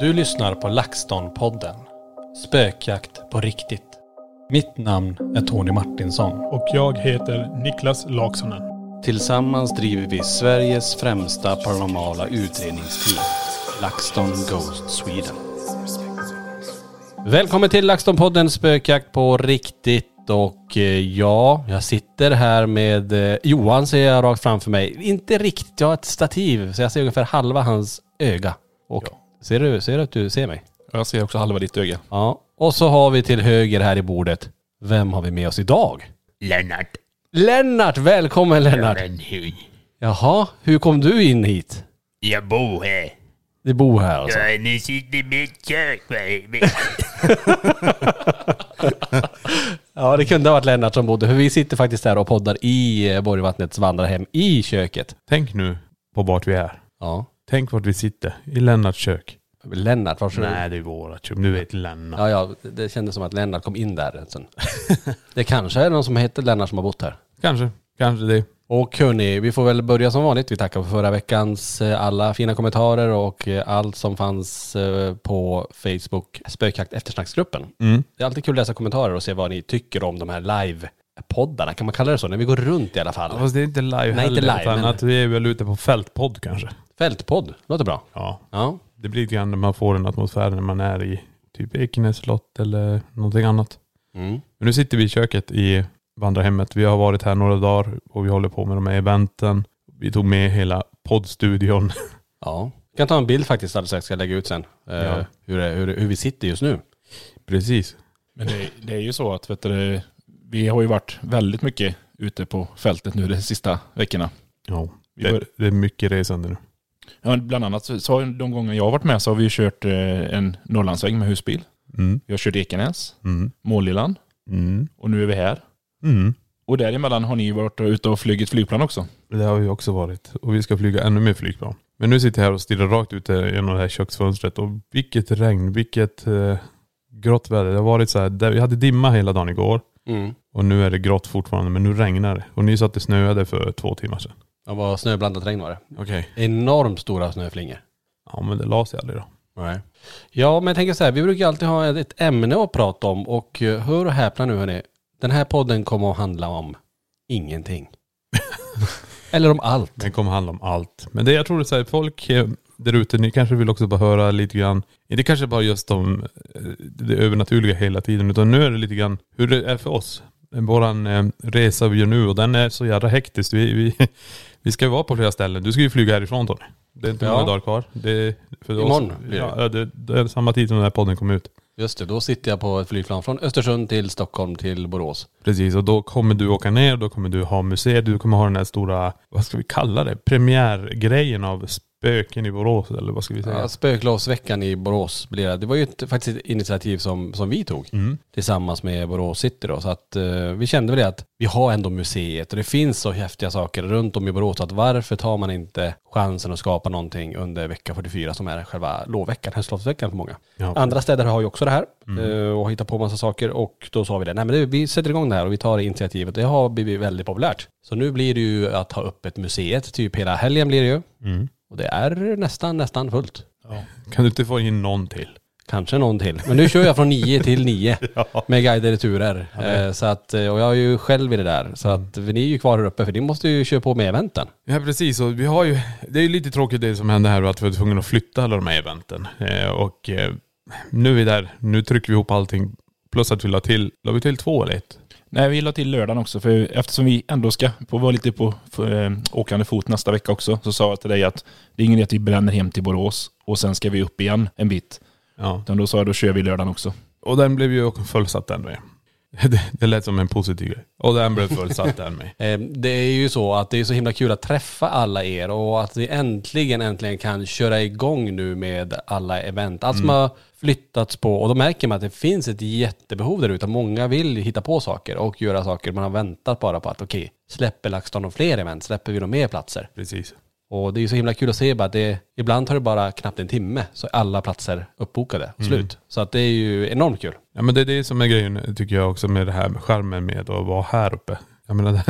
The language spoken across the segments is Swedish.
Du lyssnar på LaxTon-podden. Spökjakt på riktigt. Mitt namn är Tony Martinsson. Och jag heter Niklas Laksonen. Tillsammans driver vi Sveriges främsta paranormala utredningsteam. LaxTon Ghost Sweden. Välkommen till LaxTon-podden Spökjakt på riktigt. Och eh, ja, jag sitter här med eh, Johan ser jag rakt framför mig. Inte riktigt, jag har ett stativ så jag ser ungefär halva hans öga. Och ser, du, ser du att du ser mig? Jag ser också halva ditt öga. Ja. Och så har vi till höger här i bordet. Vem har vi med oss idag? Lennart. Lennart! Välkommen Lennart! Men hur? Jaha, hur kom du in hit? Jag bor här. Du bor här alltså? Ja, ni sitter i mitt kök. Ja, det kunde ha varit Lennart som bodde. För vi sitter faktiskt här och poddar i eh, Borgvattnets vandrarhem i köket. Tänk nu på vart vi är. Ja. Tänk vart vi sitter. I Lennarts kök. Lennart, varför? Nej, det är vårat kök. Du vet Lennart. Ja, ja, det kändes som att Lennart kom in där sen. det kanske är någon som heter Lennart som har bott här. Kanske. Kanske det. Och hörni, vi får väl börja som vanligt. Vi tackar för förra veckans eh, alla fina kommentarer och eh, allt som fanns eh, på Facebook Spökjakt eftersnacksgruppen. Mm. Det är alltid kul att läsa kommentarer och se vad ni tycker om de här live-poddarna. Kan man kalla det så? När vi går runt i alla fall. Fast det är inte live Nej, heller. inte live, utan men- att vi är väl ute på fältpodd kanske. Fältpodd, låter bra. Ja. Ja. Det blir lite grann när man får en atmosfär när man är i typ Ekenäs slott eller någonting annat. Mm. Men nu sitter vi i köket i vandrarhemmet. Vi har varit här några dagar och vi håller på med de här eventen. Vi tog med hela poddstudion. Ja. Jag kan ta en bild faktiskt alldeles strax, ska jag lägga ut sen. Eh, Ja. hur, det- hur, det- hur vi sitter just nu. Precis. Men det, det är ju så att vet du, vi har ju varit väldigt mycket ute på fältet nu de sista veckorna. Ja. Vi Det, det är mycket resande nu. Ja, bland annat så, så de gånger jag har varit med så har vi kört eh, en Norrlandsväg med husbil. Mm. Vi har kört Ekenäs, Mm. Målillan Mm. och nu är vi här. Mm. Och däremellan har ni varit ute och flugit flygplan också. Det har vi också varit. Och vi ska flyga ännu mer flygplan. Men nu sitter jag här och stirrar rakt ut genom det här köksfönstret. Och vilket regn, vilket eh, grått väder. Det har varit så här. Vi hade dimma hela dagen igår. Mm. Och nu är det grått fortfarande, men nu regnar det. Och ni sa att det snöade för två timmar sedan. Det var snöblandat regn var det. Okej. Enormt stora snöflingor. Ja men det la sig aldrig då. Nej. Ja, men jag tänker så här, vi brukar alltid ha ett- ämne att prata om och eh, hör och häpna nu hörni. Den här podden kommer att handla om ingenting. Eller om allt. Den kommer handla om allt. Men det jag tror är så här, folk eh, där ute, ni kanske vill också bara höra lite grann, inte kanske bara just om eh, det övernaturliga hela tiden, utan nu är det lite grann hur det är för oss. Våran eh, resa vi gör nu och den är så jävla hektisk. Vi, vi, vi ska ju vara på flera ställen. Du ska ju flyga härifrån Tony. Det är inte Ja. många dagar kvar. Det, för oss- Imorgon blir det. Ja, det, det är samma tid som den här podden kom ut. Just det, då sitter jag på ett flygplan från Östersund till Stockholm till Borås. Precis, och då kommer du åka ner, då kommer du ha museet, du kommer ha den här stora, vad ska vi kalla det, premiärgrejen av spöken i Borås eller vad ska vi säga? Ja, Spöklovsveckan i Borås blir det. Det var ju ett, faktiskt ett initiativ som, som vi tog Mm. tillsammans med Borås City då. Så att eh, vi kände väl det att vi har ändå museet och det finns så häftiga saker runt om i Borås. Så att varför tar man inte chansen att skapa någonting under vecka 44 som är själva lovveckan, höstlovsveckan för många. Ja. Andra städer har ju också det här eh, och hittar på massa saker och då sa vi det, nej men det, vi sätter igång det här och vi tar initiativet. Det har blivit väldigt populärt. Så nu blir det ju att ha öppet museet, typ hela helgen blir det ju. Mm. Och det är nästan, nästan fullt. Kan du inte få in någon till? Kanske någon till. Men nu kör jag från 9 till 9 med guidade turer. Eh, så att, eh, och jag är ju själv i det där. Så att ni är ju kvar här uppe för ni måste ju köra på med eventen. Ja precis, och vi har ju, det är ju lite tråkigt det som hände här att vi var tvungna att flytta alla de här eventen. Eh, och eh, nu är vi där, nu trycker vi ihop allting. Plus att vi la till, la vi till två eller ett? Nej, vi la till lördagen också, för eftersom vi ändå ska på, vara lite på för, eh, åkande fot nästa vecka också, så sa jag till dig att det är ingen idé att vi bränner hem till Borås och sen ska vi upp igen en bit. Ja. Utan då sa jag, då kör vi lördagen också. Och den blev ju fullsatt den med. Det, det lät som en positiv grej. Och den blev fullsatt den med. Eh, det är ju så att det är så himla kul att träffa alla er och att vi äntligen, äntligen kan köra igång nu med alla event. Allt som har flyttats på och då märker man att det finns ett jättebehov där ute. Många vill hitta på saker och göra saker. Man har väntat bara på att okej, släpper LaxTon några fler event? Släpper vi några mer platser? Precis. Och det är ju så himla kul att se bara att det, ibland tar det bara knappt en timme så är alla platser uppbokade, slut. Så att det är ju enormt kul. Ja men det är det som är grejen tycker jag också med det här med skärmen med att vara här uppe. Jag menar,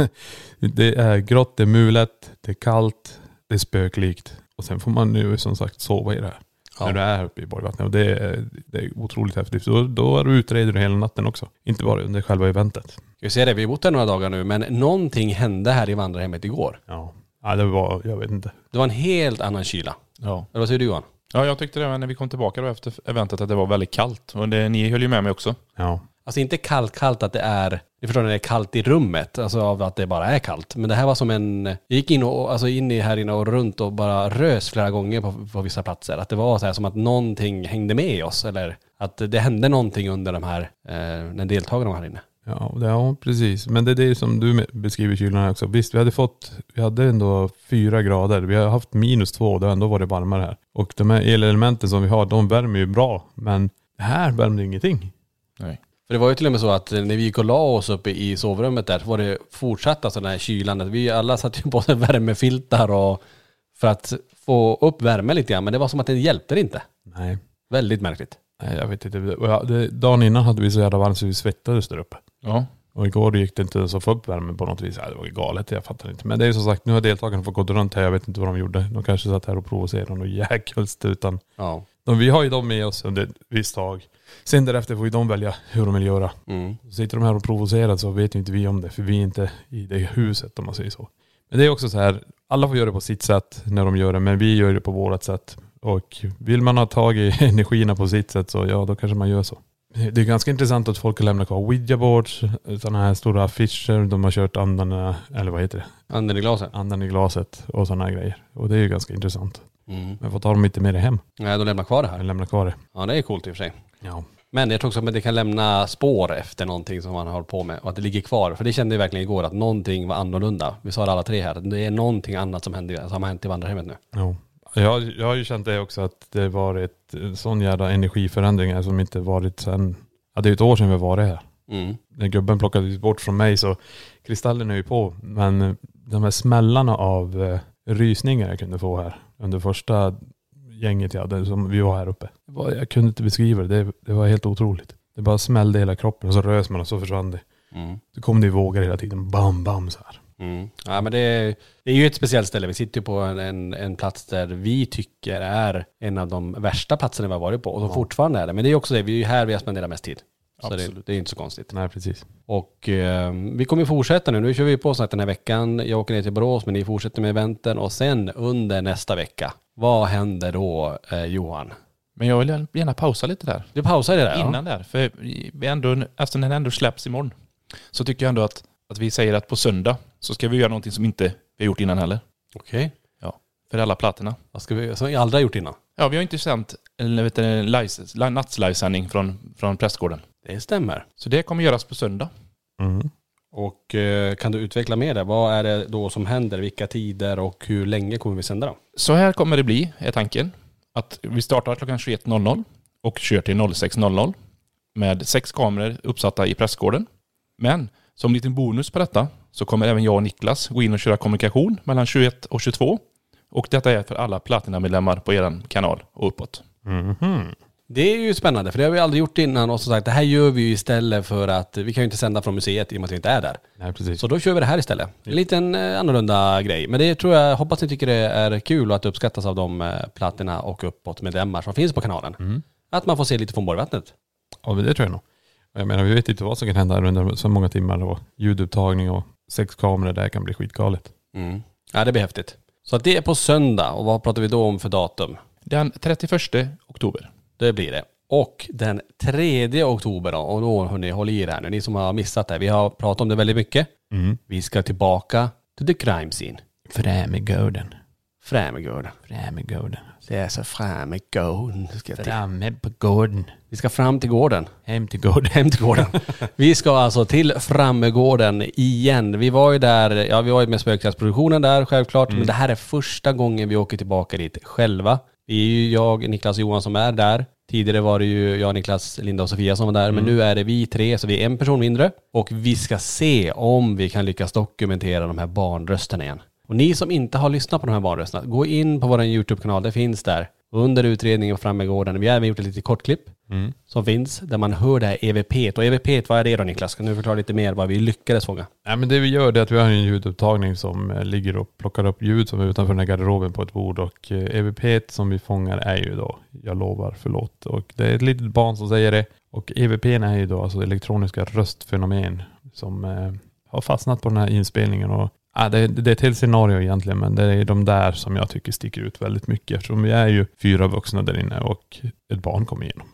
det är grått, det är mulet, det är kallt, det är spöklikt. Och sen får man nu som sagt sova i det här. Ja. När du är här uppe i Borgvattnet. Och det är, det är otroligt häftigt. Då, då är du utreder du hela natten också. Inte bara under själva eventet. Ska vi se det, vi har bott här några dagar nu men någonting hände här i vandrarhemmet igår. Ja. Ja det var, jag vet inte. Det var en helt annan kyla. Ja. Eller vad säger du Johan? ja, jag tyckte det när vi kom tillbaka då efter eventet att det var väldigt kallt. Och det, ni höll ju med mig också. Ja. Alltså inte kallt, kallt att det är, ni förstår när det är kallt i rummet, alltså av att det bara är kallt. Men det här var som en, jag gick in och, alltså in i här inne och runt och bara rös flera gånger på, på vissa platser. Att det var så här som att någonting hängde med oss eller att det hände någonting under de här, eh, när deltagarna var här inne. Ja, det- ja, precis. Men det är det som du beskriver kylan här också. Visst, vi hade fått, vi hade ändå fyra grader. Vi har haft minus två och det har ändå varit varmare här. Och de här elelementen som vi har, de värmer ju bra. Men det här värmde ingenting. Nej. För det var ju till och med så att när vi gick och la oss uppe i sovrummet där så var det fortsatt alltså den här kylan. Vi alla satt ju på sig värmefiltar och för att få upp värme lite grann. Men det var som att det hjälpte inte. Nej. Väldigt märkligt. Nej, jag vet inte. Dagen innan hade vi så jävla varmt så vi svettades där uppe. Ja. Och igår gick det inte ens att få upp värmen på något vis. Ja, det var galet, jag fattar inte. Men det är ju som sagt, nu har deltagarna fått gå runt här. Jag vet inte vad de gjorde. De kanske satt här och provocerade och jäkelst utan Ja. de, Vi har ju dem med oss under ett visst tag. Sen därefter får ju de välja hur de vill göra. Mm. Sitter de här och provocerar så vet ju inte vi om det. För vi är inte i det huset om man säger så. Men det är också så här, alla får göra det på sitt sätt när de gör det. Men vi gör det på vårt sätt. Och vill man ha tag i energierna på sitt sätt så ja, då kanske man gör så. Det är ganska intressant att folk har lämnat kvar ouija boards, sådana här stora affischer. De har kört andarna, eller vad heter det? Anden i glaset. Andan i glaset och sådana här grejer. Och det är ju ganska intressant. Mm. Men vad tar de inte med det hem? Nej, de lämnar kvar det här. lämnar kvar det? Ja, det är coolt i och för sig. Ja. Men jag tror också att det kan lämna spår efter någonting som man har hållit på med och att det ligger kvar. För det kände vi verkligen igår att någonting var annorlunda. Vi sa det alla tre här, det är någonting annat som, hände, som har hänt i vandrarhemmet nu. Ja. Jag, jag har ju känt det också att det varit en sån jävla energiförändringar som inte varit sen, ja det är ett år sedan vi var här. Mm. När gubben plockades bort från mig så kristallen är ju på. Men eh, de här smällarna av eh, rysningar jag kunde få här under första gänget jag hade som vi var här uppe. Var, jag kunde inte beskriva det. det. Det var helt otroligt. Det bara smällde hela kroppen och så rös man och så försvann det. Mm. Så kom det i vågor hela tiden. Bam, bam så här. Mm. Ja men det är, det är ju ett speciellt ställe. Vi sitter ju på en, en, en plats där vi tycker är en av de värsta platserna vi har varit på. Och som fortfarande är det. Men det är också det, vi är ju här vi har spenderat mest tid. Så det, det är inte så konstigt. Nej, precis. Och eh, vi kommer fortsätta nu. Nu kör vi på snart den här veckan. Jag åker ner till Borås men ni fortsätter med eventen. Och sen under nästa vecka, vad händer då eh, Johan? Men jag vill gärna pausa lite där. Du pausar det där Innan där. För vi ändå, eftersom den ändå släpps imorgon, så tycker jag ändå att, att vi säger att på söndag så ska vi göra någonting som inte vi har gjort innan heller. Okej. För alla plattorna. Vad ska vi, som vi aldrig har gjort innan? Ja, vi har inte sänt en vet en live- li- nattslivesändning från, från prästgården. Det stämmer. Så det kommer göras på söndag. Mm. Och eh, kan du utveckla mer där? Vad är det då som händer? Vilka tider och hur länge kommer vi sända då? Så här kommer det bli, är tanken. Att vi startar klockan 21.00 och kör till 06.00 med sex kameror uppsatta i pressgården. Men som liten bonus på detta så kommer även jag och Niklas gå in och köra kommunikation mellan 21 och 22. Och detta är för alla Platina-medlemmar på er kanal och uppåt. Det är ju spännande för det har vi aldrig gjort innan och som sagt det här gör vi ju istället för att vi kan ju inte sända från museet i och med att vi inte är där. Nej precis. Så då kör vi det här istället. En liten eh, annorlunda grej. Men det tror jag, hoppas ni tycker det är kul och att det uppskattas av de eh, plattorna och uppåt medlemmar som finns på kanalen. Att man får se lite från Borgvattnet. Ja men det tror jag nog. Jag menar vi vet inte vad som kan hända under så många timmar och ljudupptagning och sex kameror där kan bli skitgalet. Mm. Ja det blir häftigt. Så att det är på söndag och vad pratar vi då om för datum? Den 31 oktober. Det blir det. Och den 3 oktober då, och då hörni, håll i er här nu, ni som har missat det. Vi har pratat om det väldigt mycket. Vi ska tillbaka till the crime scene. Främegården. Främegården. Främegården. Det är så Främegården. Ska jag till. Framme på gården. Vi ska fram till gården. Hem till gården. Hem till gården. vi ska alltså till Frammegården igen. Vi var ju där, ja vi var ju med spökjaktsproduktionen där självklart, men det här är första gången vi åker tillbaka dit själva. Det är ju jag, Niklas och Johan som är där. Tidigare var det ju jag, Niklas, Linda och Sofia som var där, men nu är det vi tre, så vi är en person mindre. Och vi ska se om vi kan lyckas dokumentera de här barnrösterna igen. Och ni som inte har lyssnat på de här barnrösterna, gå in på vår YouTube-kanal, det finns där. Under utredningen framme i gården. Vi har även gjort ett litet kortklipp som finns, där man hör det här EVP. Och EVP, vad är det då Niklas? Kan du förklara lite mer vad vi lyckades fånga? Nej men det vi gör är att vi har en ljudupptagning som eh, ligger och plockar upp ljud som är utanför den här garderoben på ett bord och eh, EVP som vi fångar är ju då Jag lovar förlåt och det är ett litet barn som säger det och EVP är ju då alltså elektroniska röstfenomen som eh, har fastnat på den här inspelningen och Ja, det, det är ett helt scenario egentligen, men det är de där som jag tycker sticker ut väldigt mycket. Eftersom vi är ju fyra vuxna där inne och ett barn kommer igenom.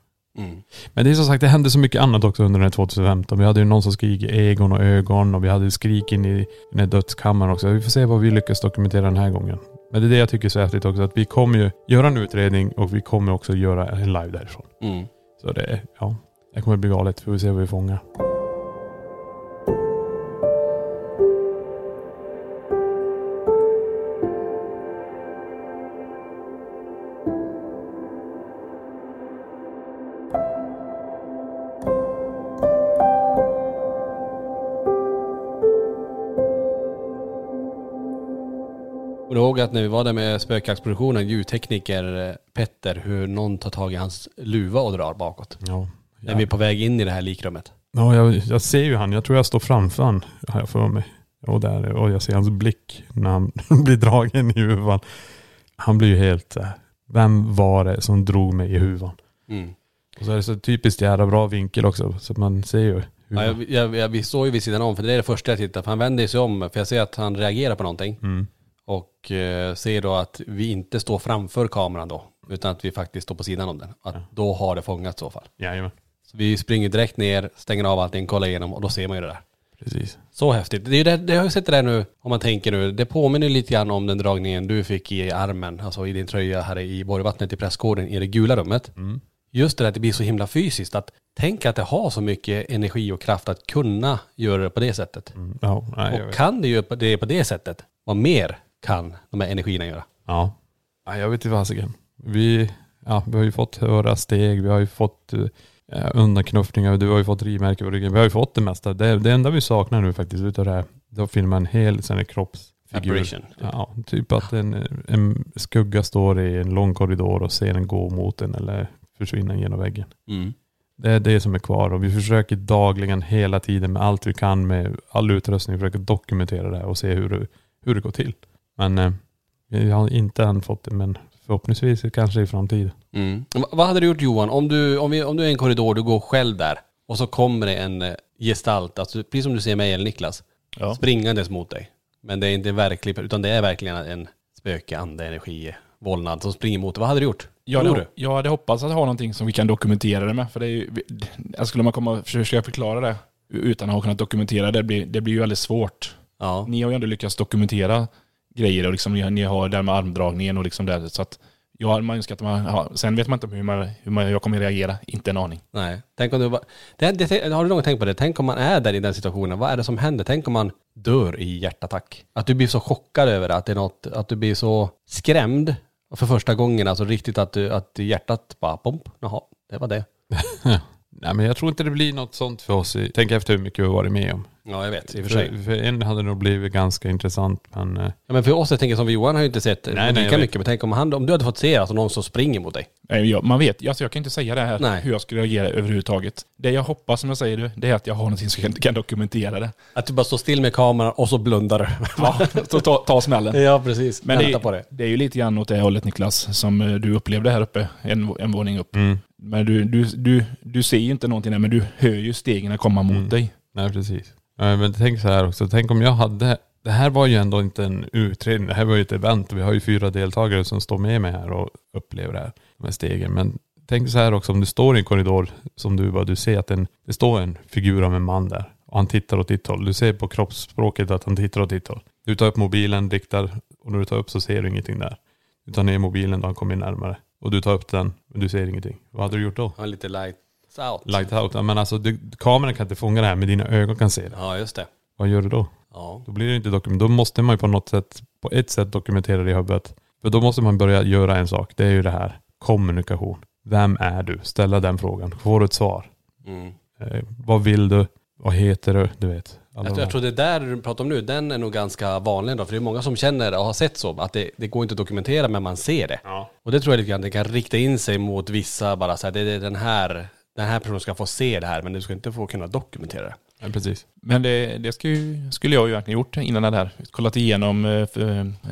Men det är som sagt, det hände så mycket annat också under den här 2015. Vi hade ju någon som skrek i Egon och ögon och vi hade skrik in i den här dödskammaren också. Vi får se vad vi lyckas dokumentera den här gången. Men det är det jag tycker är så häftigt också, att vi kommer ju göra en utredning och vi kommer också göra en live därifrån. Mm. Så det, ja, det kommer bli galet. Får vi se vad vi fångar. Att när vi var där med spökjaktsproduktionen, ljudtekniker eh, Petter, hur någon tar tag i hans luva och drar bakåt. Ja. När vi är på väg in i det här likrummet. Ja, jag, jag ser ju han. Jag tror jag står framför han, har jag för mig. Och, där, och jag ser hans blick när han blir dragen i huvan. Han blir ju helt här, vem var det som drog mig i huvan? Mm. Och så är det så typiskt jävla bra vinkel också, så man ser ju. Ja, jag, jag, jag, vi står ju vid sidan om, för det är det första jag tittar på. Han vänder sig om, för jag ser att han reagerar på någonting. Mm. Och eh, ser då att vi inte står framför kameran då, utan att vi faktiskt står på sidan om den. Att då har det fångat i så fall. Jajamän, Så vi springer direkt ner, stänger av allting, kollar igenom och då ser man ju det där. precis. Så häftigt. Det, är ju det, det har jag sett det där nu, om man tänker nu. Det påminner lite grann om den dragningen du fick i armen, alltså i din tröja här i Borgvattnet i pressgården i det gula rummet. Just det där att det blir så himla fysiskt. Att tänk att det har så mycket energi och kraft att kunna göra det på det sättet. Mm. Ja, nej, Och kan det ju på det på det sättet, vad mer kan de här energierna göra? Ja. ja jag vet inte fasiken. Vi, ja, vi har ju fått höra steg, vi har ju fått eh, undanknuffningar, du har ju fått rivmärken på ryggen. Vi har ju fått det mesta. Det, det enda vi saknar nu faktiskt utav det här, det är att filma en hel sån här kroppsfigur. Apparition, typ. Ja, typ att en, en skugga står i en lång korridor och ser den gå mot den eller försvinna genom väggen. Det är det som är kvar och vi försöker dagligen hela tiden med allt vi kan med all utrustning försöka dokumentera det här och se hur hur det går till. Men eh, vi har inte än fått det men förhoppningsvis kanske i framtiden. Mm. Va- Vad hade du gjort Johan, om du, om, vi, om du är i en korridor, du går själv där och så kommer det en eh, gestalt, alltså precis som du ser mig eller Niklas, Ja. springandes mot dig. Men det är inte verklig, utan det är verkligen en spöke, ande, energi, vålnad som springer mot dig. Vad hade du gjort? Jag Tror hade, jag hade hoppats att ha någonting som vi kan dokumentera det med. För det är ju, jag skulle man komma och försöka förklara det utan att ha kunnat dokumentera det, blir, det blir ju väldigt svårt. Ja. Ni har ju ändå lyckats dokumentera grejer och liksom ni, ni har det här med armdragningen och liksom det. Så att Jag hade man önskat att man, ja, sen vet man inte hur, man, hur man, jag kommer reagera. Inte en aning. Nej. Tänk om du bara... Det, det, har du någon tänkt på det? Tänk om man är där i den situationen. Vad är det som händer? Tänk om man dör i hjärtattack. Att du blir så chockad över det, att det är något, att du blir så skrämd för första gången. Alltså riktigt att, du, att hjärtat bara pomp. Jaha, det var det. Nej men jag tror inte det blir något sånt för oss. Tänk efter hur mycket vi har varit med om. Ja, jag vet. I och för sig. För, för en hade nog blivit ganska intressant men eh, Ja, men för oss, jag tänker som Johan har ju inte sett Nej, lika jag mycket. Men tänk om, han, om du hade fått se alltså, någon som springer mot dig. Nej, jag, man vet, alltså jag kan inte säga det här Nej. hur jag skulle reagera överhuvudtaget. Det jag hoppas, som jag säger det, det är att jag har någonting som kan, kan dokumentera det. Att du bara står still med kameran och så blundar du. Ja, så ta, ta smällen. ja, precis. Men det, på det. det är ju lite grann åt det hållet Niklas, som eh, du upplevde här uppe, en, en våning upp. mm, Men du, du, du, du ser ju inte någonting där, men du hör ju stegen komma mot Mm. dig. nej precis. Ja, men tänk så här också, tänk om jag hade, det här var ju ändå inte en utredning, det här var ju ett event och vi har ju fyra deltagare som står med mig här och upplever det här, de här stegen. Men tänk så här också, om du står i en korridor som du var, du ser att en, det står en figur av en man där och han tittar åt ditt håll. Du ser på kroppsspråket att han tittar åt ditt håll. Du tar upp mobilen, riktar och när du tar upp så ser du ingenting där. Du tar ner mobilen då han kommer närmare och du tar upp den men du ser ingenting. Vad hade du gjort då? Ja, lite lights out. Light out. Ja, Men alltså du, kameran kan inte fånga det här men dina ögon kan se det. Ja, just det. Vad gör du då? Ja. Då blir det inte dokument. Då måste man ju på något sätt, på ett sätt dokumentera det i huvudet. För då måste man börja göra en sak. Det är ju det här. Kommunikation. Vem är du? Ställa den frågan. Får du ett svar? Mm. Eh, vad vill du? Vad heter du? Du vet. alla Jag, de jag tror det där du pratar om nu, den är nog ganska vanlig då. För det är många som känner och har sett så, att det, det går inte att dokumentera men man ser det. Ja. Och det tror jag lite grann, det kan rikta in sig mot vissa bara så här, det är den här, den här personen ska få se det här men du ska inte få kunna dokumentera det. Ja, precis. Men det, det ju, skulle jag ju verkligen gjort innan det här. Kollat igenom eh,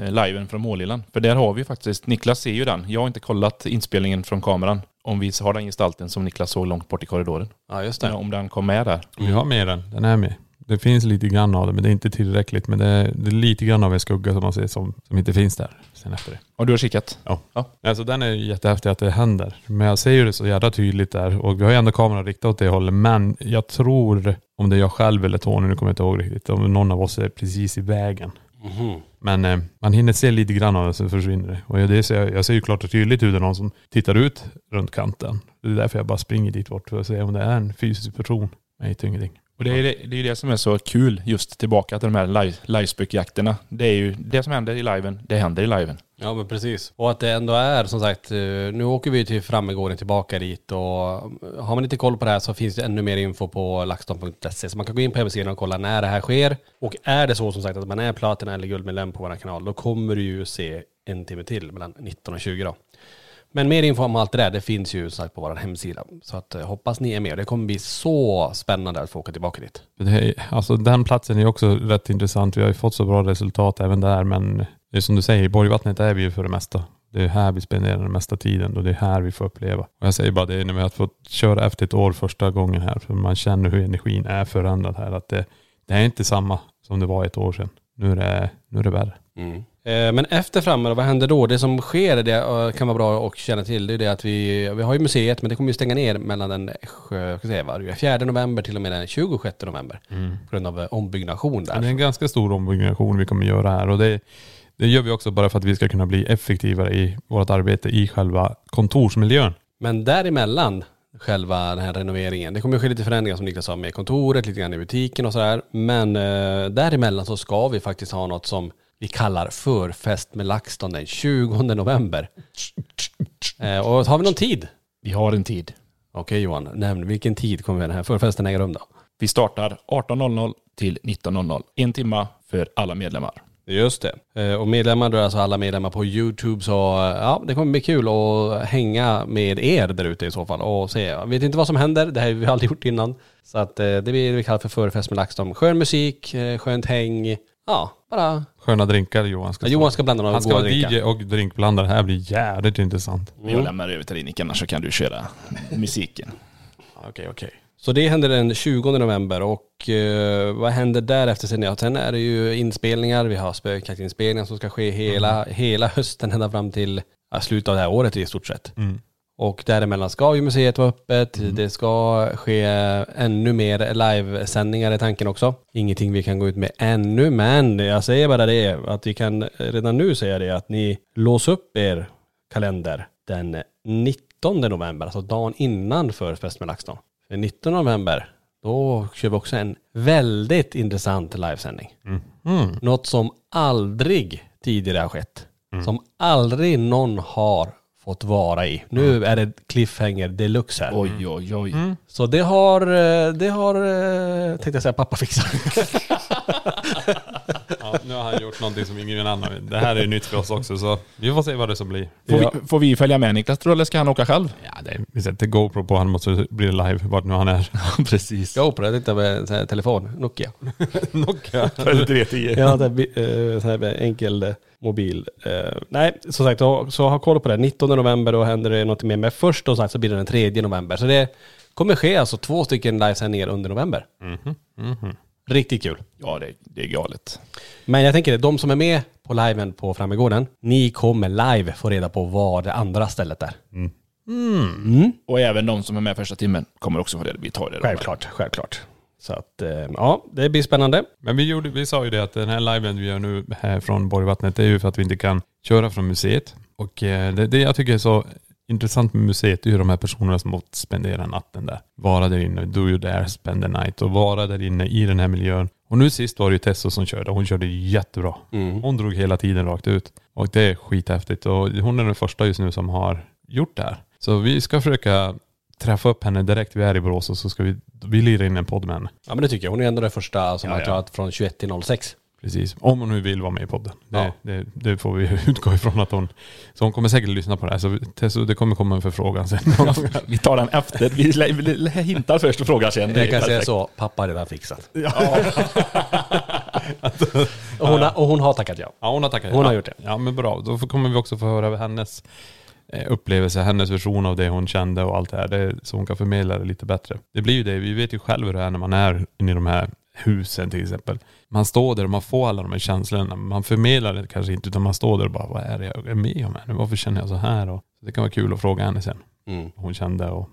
eh, liven från Målillan. För där har vi faktiskt, Niklas ser ju den. Jag har inte kollat inspelningen från kameran. Om vi har den gestalten som Niklas såg långt bort i korridoren. Ja just det. Om den kom med där. Vi har med den. Den är med. Det finns lite grann av det men det är inte tillräckligt. Men det är, det är lite grann av en skugga som man ser som, som inte finns där sen efter det. Och du har kikat? Ja. Ja. Alltså den är jättehäftig att det händer. Men jag ser ju det så jävla tydligt där. Och vi har ju ändå kameran riktad åt det hållet. Men jag tror, om det är jag själv eller Tony, nu kommer jag inte ihåg riktigt. Om någon av oss är precis i vägen. Mhm. Men eh, man hinner se lite grann av det, så försvinner det. Och jag, det ser, jag ser ju klart och tydligt hur det är någon som tittar ut runt kanten. Det är därför jag bara springer dit bort för att se om det är en fysisk person. med hittar ingenting. Och det är det, det är det som är så kul, just tillbaka till de här live, livespökjakterna. Det är ju det som händer i liven, det händer i liven. Ja men precis. Och att det ändå är som sagt, eh, nu åker vi till Frammegården tillbaka dit och eh, har man inte koll på det här så finns det ännu mer info på laxton.se så man kan gå in på hemsidan och kolla när det här sker. Och är det så som sagt att man är platina eller guldmedlem på vår kanal då kommer du ju se en timme till mellan 19 och 20 då. Men mer info om allt det där, det finns ju sagt på vår hemsida. Så att eh, hoppas ni är med. Det kommer bli så spännande att få åka tillbaka dit. Det är, alltså den platsen är också rätt intressant. Vi har ju fått så bra resultat även där. Men det är som du säger, Borgvattnet är vi ju för det mesta. Det är här vi spenderar den mesta tiden och det är här vi får uppleva. Och jag säger bara det när vi har fått köra efter ett år första gången här. För man känner hur energin är förändrad här. Att det, det är inte samma som det var ett år sedan. Nu är det, nu är det värre. Eh, Men efter framme vad händer då? Det som sker, det eh, kan vara bra att känna till, det är det att vi, vi har ju museet men det kommer ju stänga ner mellan den eh, ska jag säga, vad, det är 4 november till och med den 26 november. På grund av eh, ombyggnation Men Det är där. en ganska stor ombyggnation vi kommer göra här. Och det, det gör vi också bara för att vi ska kunna bli effektivare i vårt arbete i själva kontorsmiljön. Men däremellan själva den här renoveringen, det kommer ske lite förändringar som Niklas sa med kontoret, lite grann i butiken och sådär. Men eh, däremellan så ska vi faktiskt ha något som vi kallar förfest med LaxTon den 20 november. Eh, och har vi någon tid? Vi har en tid. Okej Johan, nämn vilken tid kommer den här förfesten äga rum då? Vi startar 18.00 till 19.00. En timma för alla medlemmar. Just det. Eh, Och medlemmar, då är alltså alla medlemmar på YouTube så eh, ja, det kommer bli kul att hänga med er där ute i så fall och se. Jag vet inte vad som händer, det här har vi aldrig gjort innan. Så att eh, det blir det vi kallar för förfest med LaxTon. Skön musik, skönt häng. Ja, bara... Sköna drinkar Johan ska Ja, Johan ska blanda några Han ska vara drinkar. DJ och drinkblandare. Det här blir jävligt intressant. Jag lämnar över till dig Nick, annars så kan du köra musiken. Okej, okej. Så det händer den 20 november och eh, vad händer därefter sen? Ja, sen är det ju inspelningar, vi har spökjaktinspelningar som ska ske hela, hela hösten ända fram till ja, slutet av det här året i stort sett. Mm. Och däremellan ska ju museet vara öppet, det ska ske ännu mer livesändningar i tanken också. Ingenting vi kan gå ut med ännu, men jag säger bara det att vi kan redan nu säga det att ni lås upp er kalender den 19 november, alltså dagen innan för Fest med LaxTon. Den 19 november, då kör vi också en väldigt intressant livesändning. Mm. Något som aldrig tidigare har skett. Som aldrig någon har fått vara i. Nu är det cliffhanger deluxe här. Oj, oj, oj. Så det har, eh, det har, eh, tänkte jag säga, pappa fixat. Ja, nu har han gjort någonting som ingen annan vet. Det här är ju nytt för oss också så vi får se vad det som blir. Får, Ja. vi, får vi följa med Niklas tror du, eller ska han åka själv? Ja, det är, vi sätter GoPro på han måste bli live vart nu han är. Precis. GoPro, jag tänkte med sån här telefon, Nokia. Nokia. Ja, det är eh, sån här enkel eh, mobil. Eh, nej, som sagt, så, så ha koll på det. 19 november, då händer det något mer. Men först då sagt så blir det den 3 november. Så det kommer ske alltså två stycken livesändningar under november. Riktigt kul. Ja, det, det är galet. Men jag tänker, de som är med på liven på Frammegården, ni kommer live få reda på vad det andra stället är. Och även de som är med första timmen kommer också få det. Vi tar det då. Självklart, självklart. Så att, eh, ja, det blir spännande. Men vi, gjorde, vi sa ju det att den här liven vi gör nu här från Borgvattnet, det är ju för att vi inte kan köra från museet. Och eh, det, det jag tycker är så intressant med museet, är ju de här personerna som fått spendera natten där. Vara där inne, do you dare spend the night och vara där inne i den här miljön. Och nu sist var det ju Tesso som körde, hon körde jättebra. Hon drog hela tiden rakt ut. Och det är skithäftigt och hon är den första just nu som har gjort det här. Så vi ska försöka träffa upp henne direkt vi är i Borås och så ska vi, vi lira in en podd med henne. Ja men det tycker jag. Hon är ändå den första som Ja, har ja. klarat från 21 till 06. Precis. Om hon nu vill vara med i podden. Det, Ja. det, det får vi utgå ifrån att hon... Så hon kommer säkert lyssna på det här. Så, Tessio, det kommer komma en förfrågan sen. Vi tar den efter. Vi, hintar först och frågar sen. Jag kan säga så, pappa har redan fixat. och, hon har, och hon har tackat ja. Ja, hon har tackat Hon har ja. gjort det. Ja, men bra. Då kommer vi också få höra hennes eh, upplevelse, hennes version av det hon kände och allt det här. Det, så hon kan förmedla det lite bättre. Det blir ju det. Vi vet ju själva hur det är när man är inne i de här husen till exempel. Man står där och man får alla de här känslorna. Man förmedlar det kanske inte utan man står där och bara, vad är det jag är med om här nu? Varför känner jag så här? Och, det kan vara kul att fråga henne sen. Mm. vad hon kände och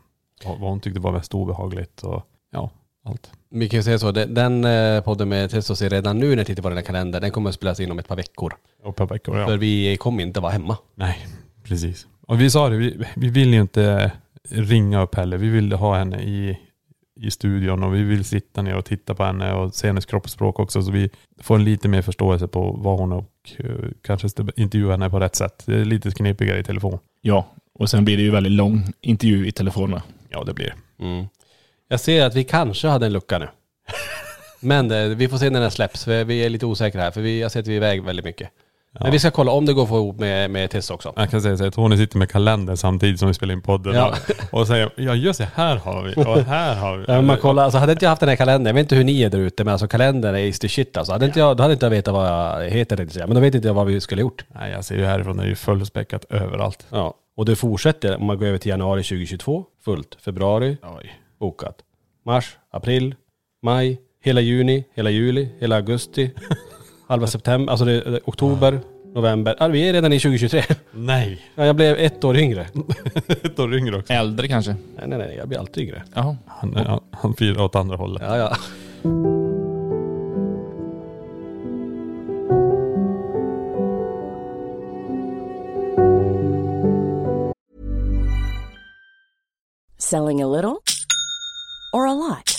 vad hon tyckte var mest obehagligt och ja, allt. Vi kan ju säga så, den, den eh, podden med Tessos är redan nu när jag tittar på den här kalendern, den kommer att spelas in om ett par veckor. Och per veckor, ja. För vi kommer inte vara hemma. Nej, precis. Och vi sa det, vi, vi vill ju inte ringa upp heller. Vi vill ha henne i, i studion och vi vill sitta ner och titta på henne och se hennes kroppsspråk också så vi får en lite mer förståelse på vad hon och eh, kanske intervjua henne på rätt sätt. Det är lite knepigare i telefon. Ja, och sen blir det ju väldigt lång intervju i telefonerna. Ja, det blir Mm. Jag ser att vi kanske hade en lucka nu. Men eh, vi får se när den släpps, för vi är lite osäkra här, för vi, jag ser att vi är iväg väldigt mycket. Men vi ska kolla om det går att få ihop med, med Tess också. Jag kan säga så att Tony sitter med kalendern samtidigt som vi spelar in podden Ja. och, och säger ja just det, här har vi och här har vi. Ja, man kollar, alltså hade inte jag haft den här kalendern, jag vet inte hur ni är där ute, men alltså kalendern är is the shit alltså. Hade inte jag, då hade inte jag vetat vad jag heter. Men då vet inte jag vad vi skulle gjort. Nej, jag ser ju härifrån, det är ju fullspäckat överallt. Ja. Och det fortsätter om man går över till januari 2022, fullt. Februari, Oj. bokat. Mars, april, maj, hela juni, hela juli, hela augusti, halva september, alltså det är oktober, november. Ja, vi är redan i 2023. Nej. Ja, jag blev ett år yngre. Ett år yngre också. Äldre kanske? Nej, nej, nej, jag blir alltid yngre. Jaha. Han, han, han firar åt andra hållet. Ja, ja. Selling a little or a lot?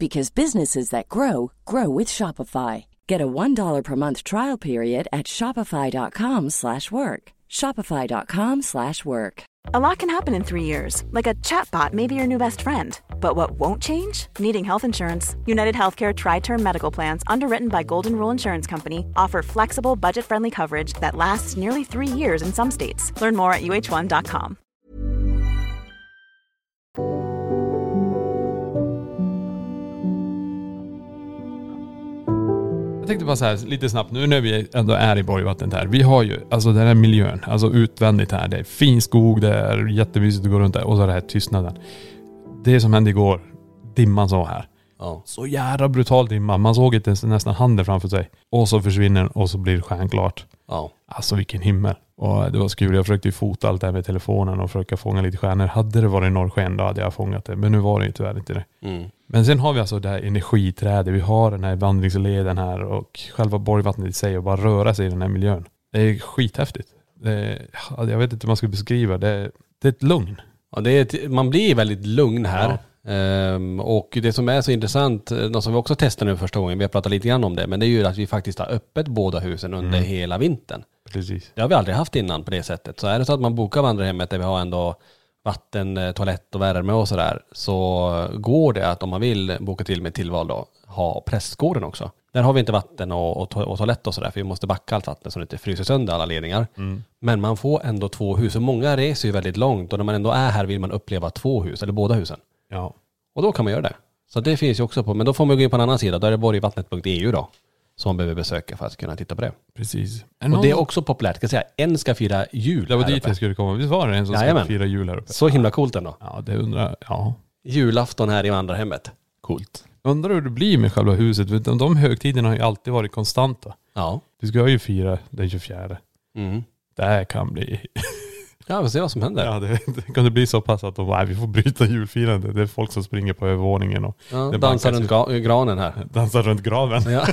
because businesses that grow grow with Shopify. Get a $1 per month trial period at shopify.com/work. shopify.com/work. slash work. A lot can happen in three years, like a chatbot may be your new best friend. But what won't change? Needing health insurance. United Healthcare Tri Term Medical Plans, underwritten by Golden Rule Insurance Company, offer flexible, budget friendly coverage that lasts nearly three years in some states. Learn more at uh1.com. tänkte bara så här lite snabbt nu när vi ändå är i Borgvattnet här. Vi har ju alltså den här miljön, alltså utvändigt här. Det är fin skog, det är jättemysigt att gå runt där och så det här tystnaden. Det som hände igår, dimman så här. Ja. Så jävla brutal dimma. Man såg inte ens nästan handen framför sig. Och så försvinner den och så blir det stjärnklart. Ja. Alltså vilken himmel. Och det var så kul. Jag försökte ju fota allt det här med telefonen och försöka fånga lite stjärnor. Hade det varit norrsken då hade jag fångat det. Men nu var det ju tyvärr inte det. Mm. Men sen har vi alltså det här energiträdet. Vi har den här vandringsleden här och själva Borgvattnet i sig och bara röra sig i den här miljön. Det är skithäftigt. Det är, ja, jag vet inte hur man ska beskriva det. Det är ett lugn. Ja, det är ett, man blir väldigt lugn här. Ehm, och det som är så intressant, eh, något som vi också testar nu första gången, vi har pratat lite grann om det, men det är ju att vi faktiskt har öppet båda husen under Mm. hela vintern. Precis. Det har vi aldrig haft innan på det sättet. Så är det så att man bokar vandrarhemmet där vi har ändå vatten, eh, toalett och värme och sådär, så går det att om man vill boka till med tillval då, ha prästgården också. Där har vi inte vatten och, och, to- och toalett och sådär, för vi måste backa allt vatten så det inte fryser sönder alla ledningar. Men man får ändå två hus, och många reser ju väldigt långt och när man ändå är här vill man uppleva två hus, eller båda husen. Ja. Och då kan man göra det. Så det finns ju också på, men då får man gå in på en annan sida, då är det borgvattnet.eu då, som man behöver besöka för att kunna titta på det. Precis. Och det är också populärt, jag säga, en ska fira jul Det var dit jag skulle komma. Visst var det en som Jajamän. skulle fira jul här uppe? Så himla coolt ändå. Ja, det undrar Ja. Julafton här i vandrarhemmet. Coolt. Undrar hur det blir med själva huset. De högtiderna har ju alltid varit konstanta. Ja. Vi ska ju fira den 24. Mm. Det här kan bli... Ja, vi får se vad som händer. Ja, Ja, det, det kan det bli så pass att de nej, vi får bryta julfirandet. Det är folk som springer på övervåningen och det dansar runt granen här. dansar runt graven. Ja,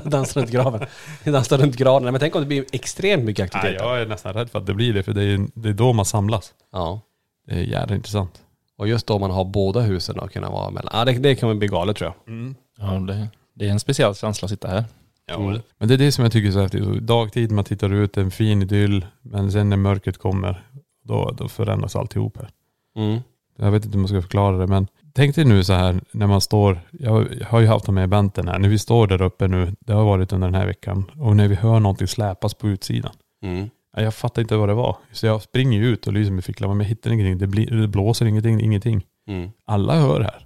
dansar runt graven. Dansar runt granen. Men tänk om det blir extremt mycket Nej, aktiviteter. jag är nästan rädd för att det blir det, för det är, det är då man samlas. Ja. Det är jävligt intressant. Och just då man har båda husen och kunna vara mellan. Ja, det, det kan bli galet tror jag. Ja, det, det är en speciell känsla att sitta här. Mm. Men det är det som jag tycker är så häftigt. Dagtid man tittar ut, en fin idyll, men sen när mörkret kommer, då, då förändras alltihop här. Mm. Jag vet inte hur man ska förklara det, men tänk dig nu så här när man står, jag har ju haft de här eventen här, när vi står där uppe nu, det har varit under den här veckan, och när vi hör någonting släpas på utsidan. Mm. Ja, Jag fattar inte vad det var. Så jag springer ut och lyser med ficklampan, men jag hittar ingenting. Det, blir, det blåser ingenting, ingenting. Mm. Alla hör här.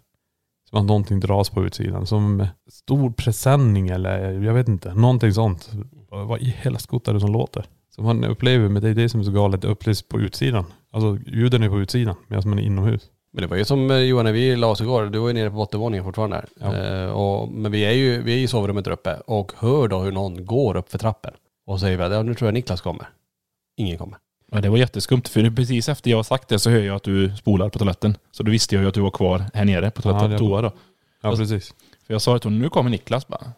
Som att någonting dras på utsidan. Som stor presenning eller jag vet inte. Någonting sånt. Vad i hela skott är det som låter? Som man upplever, men det är det som är så galet. Det upplevs på utsidan. Alltså ljuden är på utsidan medan man är inomhus. Men det var ju som eh, Johan när vi la oss igår, du var ju nere på bottenvåningen fortfarande. Ja. Eh, och, men vi är ju vi är i sovrummet där uppe och hör då hur någon går upp för trappen. Och säger vi att ja, nu tror jag Niklas kommer. Ingen kommer. Ja, det var jätteskumt, för precis efter jag har sagt det så hör jag att du spolar på toaletten. Så då visste jag ju att du var kvar här nere på toaletten, Ja, toa då. Ja precis. För jag sa till honom, nu kommer Niklas bara.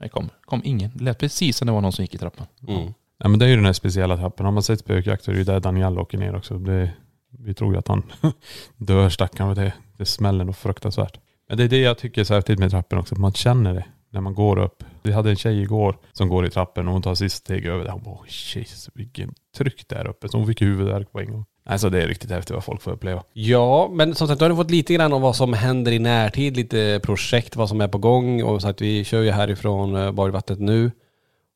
Nej, kom, kom ingen. Det lät precis som det var någon som gick i trappan. Mm. Ja men det är ju den här speciella trappan. Har man sett spökjakt så är det ju där Daniel åker ner också. Det, vi tror ju att han dör stackarn. och Det, det smäller nog fruktansvärt. Men det är det jag tycker är så häftigt med trappen också. Att man känner det när man går upp. Vi hade en tjej igår som går i trappen och hon tar sista steg över där. Hon bara, Jesus, vilken tryck där uppe. Så hon fick huvudvärk på en gång. Alltså det är riktigt häftigt vad folk får uppleva. Ja, men som sagt, du har fått lite grann om vad som händer i närtid, lite projekt, vad som är på gång. Och så att vi kör ju härifrån eh, Borgvattnet nu.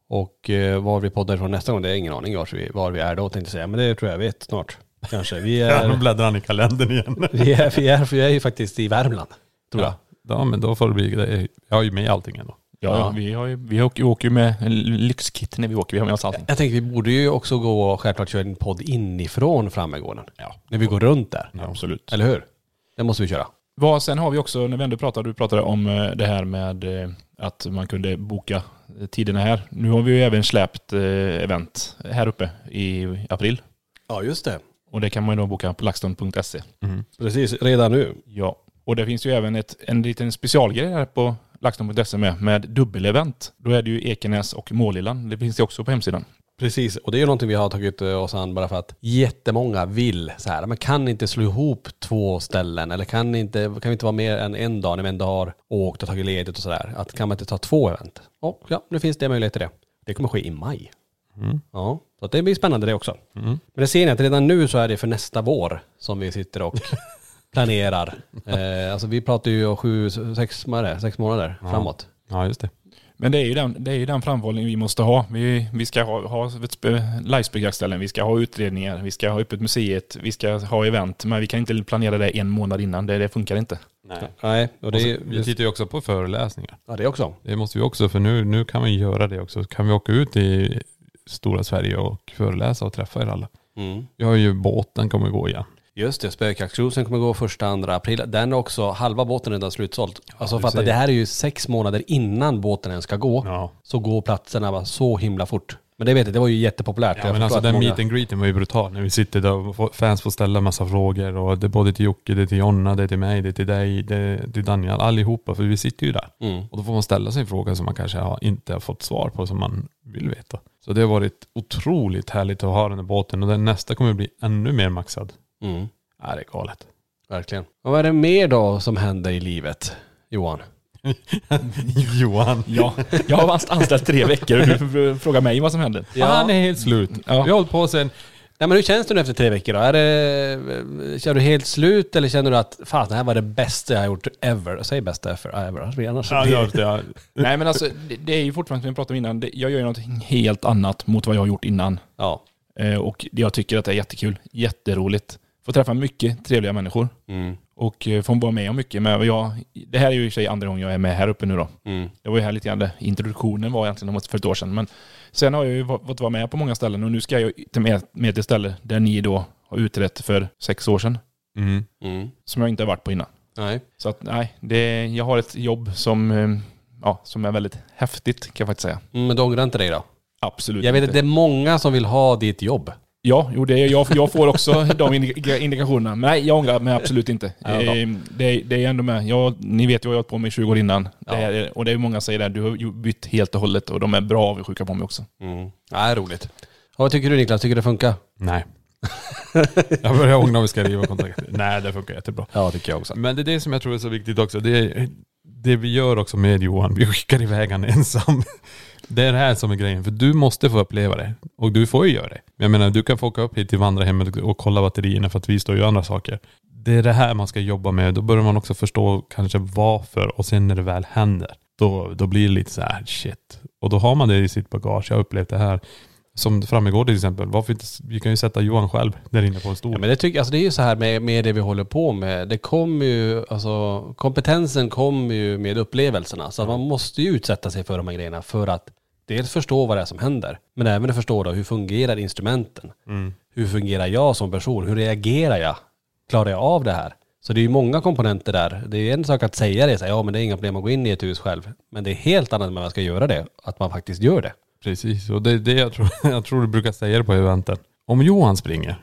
Och eh, var vi poddar ifrån nästa gång, det är ingen aning var vi, var vi är då tänkte jag säga. Men det tror jag vet snart. Kanske. Vi Ja, då är, bläddrar han i kalendern igen. vi är, vi är, vi är ju faktiskt i Värmland. Tror jag. Ja men då får det bli, det är- jag har ju med allting ändå. Ja, Ja. vi, har ju, vi åker, åker ju med lyxkit när vi åker. Vi har med oss allting. Jag tänkte vi borde ju också gå och självklart köra en podd inifrån Frammegården. Ja. När vi går runt där. Ja, absolut. Eller hur? Det måste vi köra. Vad, sen har vi också, när vi ändå pratade, du pratade om eh, det här med eh, att man kunde boka tiderna här. Nu har vi ju även släppt eh, event här uppe i april. Ja, just det. Och det kan man ju då boka på laxton.se. Precis, redan nu. Ja. Och det finns ju även ett, en liten specialgrej här på laxton.se med, med dubbelevent. Då är det ju Ekenäs och Målillan. Det finns det också på hemsidan. Precis, och det är ju någonting vi har tagit eh, oss an bara för att jättemånga vill så här. Man kan inte slå ihop två ställen eller kan inte, kan vi inte vara mer än en dag när vi ändå har åkt och tagit ledigt och sådär. Att kan man inte ta två event? Och ja, nu finns det möjlighet till det. Det kommer ske i maj. Ja, så att det blir spännande det också. Men det ser ni att redan nu så är det för nästa vår som vi sitter och planerar. Eh, alltså vi pratar ju om sju, sex, det? sex månader framåt. Ja just det. Men det är ju den, det är ju den framförhållning vi måste ha. Vi, vi ska ha, ha livespeljaktställen, vi ska ha utredningar, vi ska ha öppet museet, vi ska ha event. Men vi kan inte planera det en månad innan. Det, det funkar inte. Nej. Nej, och Och det så, är vi tittar ju också på föreläsningar. Ja, det också. Det måste vi också, för nu, nu kan vi göra det också. Kan vi åka ut i stora Sverige och föreläsa och träffa er alla. Mm. Vi har ju båten kommer gå igen. Just det, spökjaktscruisen kommer gå första, andra april. Den är också, halva båten är redan slutsåld. Alltså att ser. det här är ju sex månader innan båten ens ska gå. Ja. Så går platserna bara så himla fort. Men det vet jag, det var ju jättepopulärt. Ja Jag men alltså den många- meet and greeten var ju brutal när vi sitter där och fans får ställa massa frågor och det är både till Jocke, det är till Jonna, det är till mig, det är till dig, det är till Daniel, allihopa för vi sitter ju där. Mm. Och då får man ställa sig en fråga som man kanske har, inte har fått svar på som man vill veta. Så det har varit otroligt härligt att ha den här båten och den nästa kommer bli ännu mer maxad. Mm. Ja, det är galet. Verkligen. Och vad är det mer då som händer i livet, Johan? Johan. Ja, jag har varit anställd tre veckor och du frågar mig vad som händer. Han är helt slut. Ja. Vi har hållit på sen, Nej men hur känns det nu efter tre veckor då? Är det, känner du helt slut eller känner du att fan det här var det bästa jag har gjort ever? Säg bästa ever, ever. Annars ja, blir- ja, ja. Nej men alltså, det, det är ju fortfarande som vi pratade om innan. Det, jag gör ju något helt annat mot vad jag har gjort innan. Ja. Eh, och jag tycker att det är jättekul. Jätteroligt. Får träffa mycket trevliga människor. Mm. Och eh, får vara med om mycket. Men jag, det här är ju i sig andra gången jag är med här uppe nu då. Mm. Jag var ju här lite grann, introduktionen var egentligen för ett år sedan. Men sen har jag ju fått vara med på många ställen och nu ska jag till med, med till ställe där ni då har utrett för sex år sedan. Mm. Mm. Som jag inte har varit på innan. Nej. Så att nej, det, jag har ett jobb som, eh, ja, som är väldigt häftigt kan jag faktiskt säga. Mm, men du ångrar inte dig då? Absolut Jag vet inte. att det är många som vill ha ditt jobb. Ja, jo, det är, jag, jag får också de indika- indikationerna. Men nej, jag ångrar mig absolut inte. Ja, bra. Eh, det, det är ändå med. Jag, ni vet ju vad jag har hållit på med i 20 år innan. Ja. Det är, och det är många som säger det, du har bytt helt och hållet och de är bra avundsjuka på mig också. Mm. Nej, roligt. Och vad tycker du Niklas? Tycker du det funkar? Nej. jag börjar ångra om vi ska riva kontraktet. Nej, det funkar jättebra. Ja, tycker jag också. Men det är det som jag tror är så viktigt också. Det, är, det vi gör också med Johan, vi skickar iväg han ensam. Det är det här som är grejen, för du måste få uppleva det. Och du får ju göra det. Jag menar, du kan få åka upp hit till vandrarhemmet och kolla batterierna för att vi står ju andra saker. Det är det här man ska jobba med. Då börjar man också förstå kanske varför och sen när det väl händer, då, då blir det lite så här shit. Och då har man det i sitt bagage. Jag har upplevt det här. Som fram igår till exempel. Varför inte, vi kan ju sätta Johan själv där inne på en stol. Ja, men det, tycker, alltså det är ju så här med, med det vi håller på med. Det kommer ju, alltså kompetensen kommer ju med upplevelserna. Så man måste ju utsätta sig för de här grejerna för att dels förstå vad det är som händer. Men även att förstå då hur fungerar instrumenten? Mm. Hur fungerar jag som person? Hur reagerar jag? Klarar jag av det här? Så det är ju många komponenter där. Det är en sak att säga det, så här, ja men det är inga problem att gå in i ett hus själv. Men det är helt annat när man ska göra det, att man faktiskt gör det. Precis, och det är det jag tror, jag tror du brukar säga det på eventen. Om Johan springer,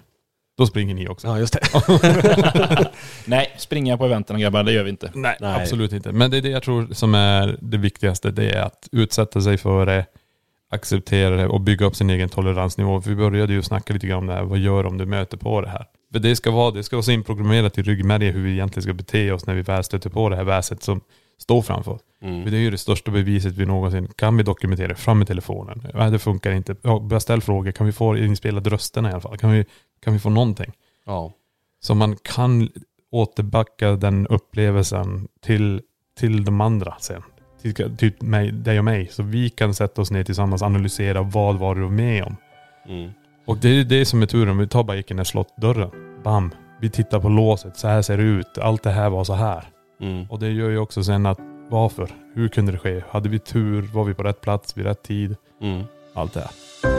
då springer ni också. Ja just det. Nej, springa på eventen grabbar, det gör vi inte. Nej, Nej. absolut inte. Men det är det jag tror som är det viktigaste. Det är att utsätta sig för det, acceptera det och bygga upp sin egen toleransnivå. För vi började ju snacka lite grann om det här. Vad gör om du möter på det här? För det ska vara, det ska vara så inprogrammerat i ryggmärgen hur vi egentligen ska bete oss när vi väl stöter på det här väset som står framför oss. För det är ju det största beviset vi någonsin kan vi dokumentera. Fram med telefonen. Ja, det funkar inte. Ja, ställa frågor. Kan vi få inspelade rösterna i alla fall? Kan vi, kan vi få någonting? Ja. Så man kan återbacka den upplevelsen till, till de andra sen. Till, till mig, dig och mig. Så vi kan sätta oss ner tillsammans och analysera vad var du med om. Mm. Och det är det som är turen. Vi tar bara den slottdörren. Bam! Vi tittar på låset. Så här ser det ut. Allt det här var så här. Mm. Och det gör ju också sen att varför? Hur kunde det ske? Hade vi tur? Var vi på rätt plats vid rätt tid? Mm. Allt det här.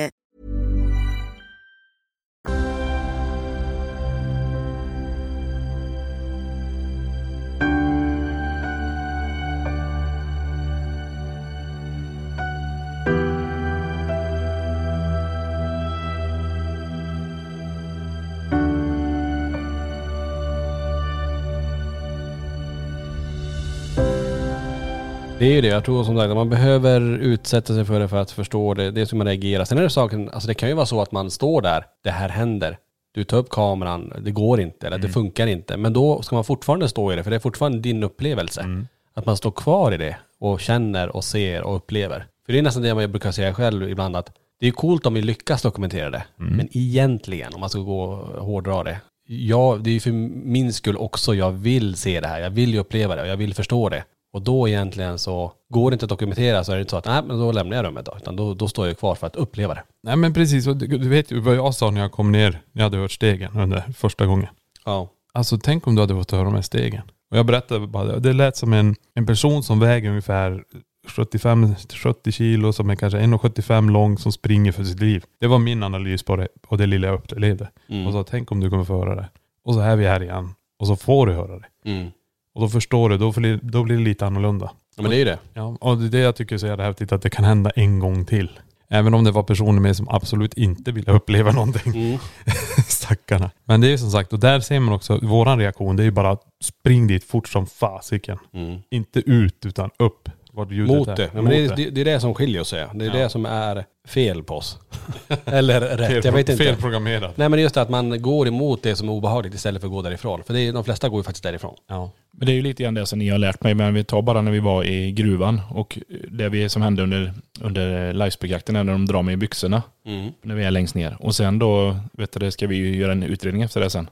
Det är ju det. Jag tror som sagt att man behöver utsätta sig för det för att förstå det. Det är som man reagerar. Sen är det saken, alltså det kan ju vara så att man står där, det här händer. Du tar upp kameran, det går inte eller det funkar inte. Men då ska man fortfarande stå i det för det är fortfarande din upplevelse. Att man står kvar i det och känner och ser och upplever. För det är nästan det jag brukar säga själv ibland att det är coolt om vi lyckas dokumentera det. Men egentligen, om man ska gå och hårdra det. Ja, det är ju för min skull också jag vill se det här. Jag vill ju uppleva det och jag vill förstå det. Och då egentligen så går det inte att dokumentera så är det inte så att nej men då lämnar jag rummet då. Utan då, då står jag kvar för att uppleva det. Nej men precis, och du, du vet ju vad jag sa när jag kom ner, när jag hade hört stegen under första gången. Ja. Alltså tänk om du hade fått höra de här stegen. Och jag berättade bara det. Lät som en, en person som väger ungefär 75-70 kilo, som är kanske 1,75 lång, som springer för sitt liv. Det var min analys på det, och det lilla jag upplevde. Mm. Och så tänk om du kommer få höra det. Och så är vi här igen. Och så får du höra det. Mm. Och då förstår du, då blir, då blir det lite annorlunda. Ja, men det är ju det. Ja, och det är det jag tycker är så jävla häftigt, att det kan hända en gång till. Även om det var personer med som absolut inte ville uppleva någonting. Mm. Stackarna. Men det är ju som sagt, och där ser man också, våran reaktion, det är ju bara spring dit fort som fasiken. Mm. Inte ut, utan upp. Ljudet Mot är. det. Ja, men det, är, det, det är det som skiljer oss. Det är Ja. det som är fel på oss. Eller rätt, jag vet inte. Felprogrammerat. Nej men det är just det att man går emot det som är obehagligt istället för att gå därifrån. För det är, de flesta går ju faktiskt därifrån. Ja. Men det är ju lite grann det som ni har lärt mig. Men vi tar bara när vi var i gruvan och det vi som hände under, under livespeljakten när de drar mig i byxorna. Mm. När vi är längst ner. Och sen då vet du, ska vi ju göra en utredning efter det sen.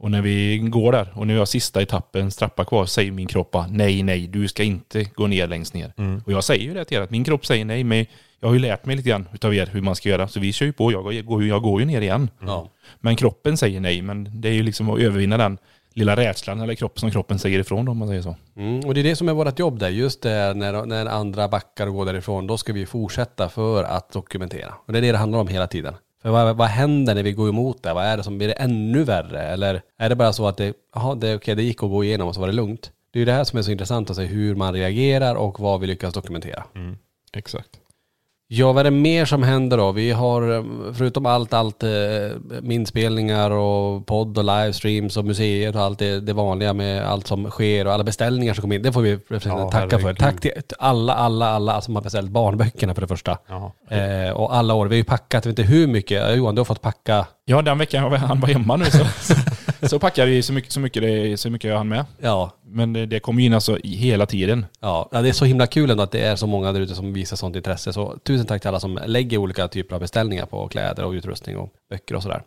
Och när vi går där och när vi har sista etappen strappa kvar säger min kropp bara, nej, nej, du ska inte gå ner längst ner. Och jag säger ju det till er att min kropp säger nej, men jag har ju lärt mig lite grann utav er hur man ska göra. Så vi kör ju på, jag går, jag går ju ner igen. Ja. Men kroppen säger nej, men det är ju liksom att övervinna den lilla rädslan eller kropp som kroppen säger ifrån då, om man säger så. Mm. Och det är det som är vårt jobb där. Just det när, när andra backar och går därifrån. Då ska vi fortsätta för att dokumentera. Och det är det det handlar om hela tiden. För vad, vad händer när vi går emot det? Vad är det som blir det ännu värre? Eller är det bara så att det, aha, det, okej, det gick att gå igenom och så var det lugnt? Det är ju det här som är så intressant att se hur man reagerar och vad vi lyckas dokumentera. Exakt. Ja, vad är det mer som händer då? Vi har, eh, förutom allt, allt eh, inspelningar och podd och livestreams och museet och allt det, det vanliga med allt som sker och alla beställningar som kommer in. Det får vi Ja, tacka för. Tack till alla, alla, alla som har beställt barnböckerna för det första. Ja. Eh, och alla år. Vi har ju packat, jag vet inte hur mycket. Johan, du har fått packa. Ja, den veckan jag var- han var hemma nu så, så, så packade vi så mycket, så mycket, det, så mycket jag hann med. Ja, Men det, det kommer ju in alltså i hela tiden. Ja, ja, det är så himla kul ändå att det är så många där ute som visar sånt intresse. Så tusen tack till alla som lägger olika typer av beställningar på kläder och utrustning och böcker och sådär.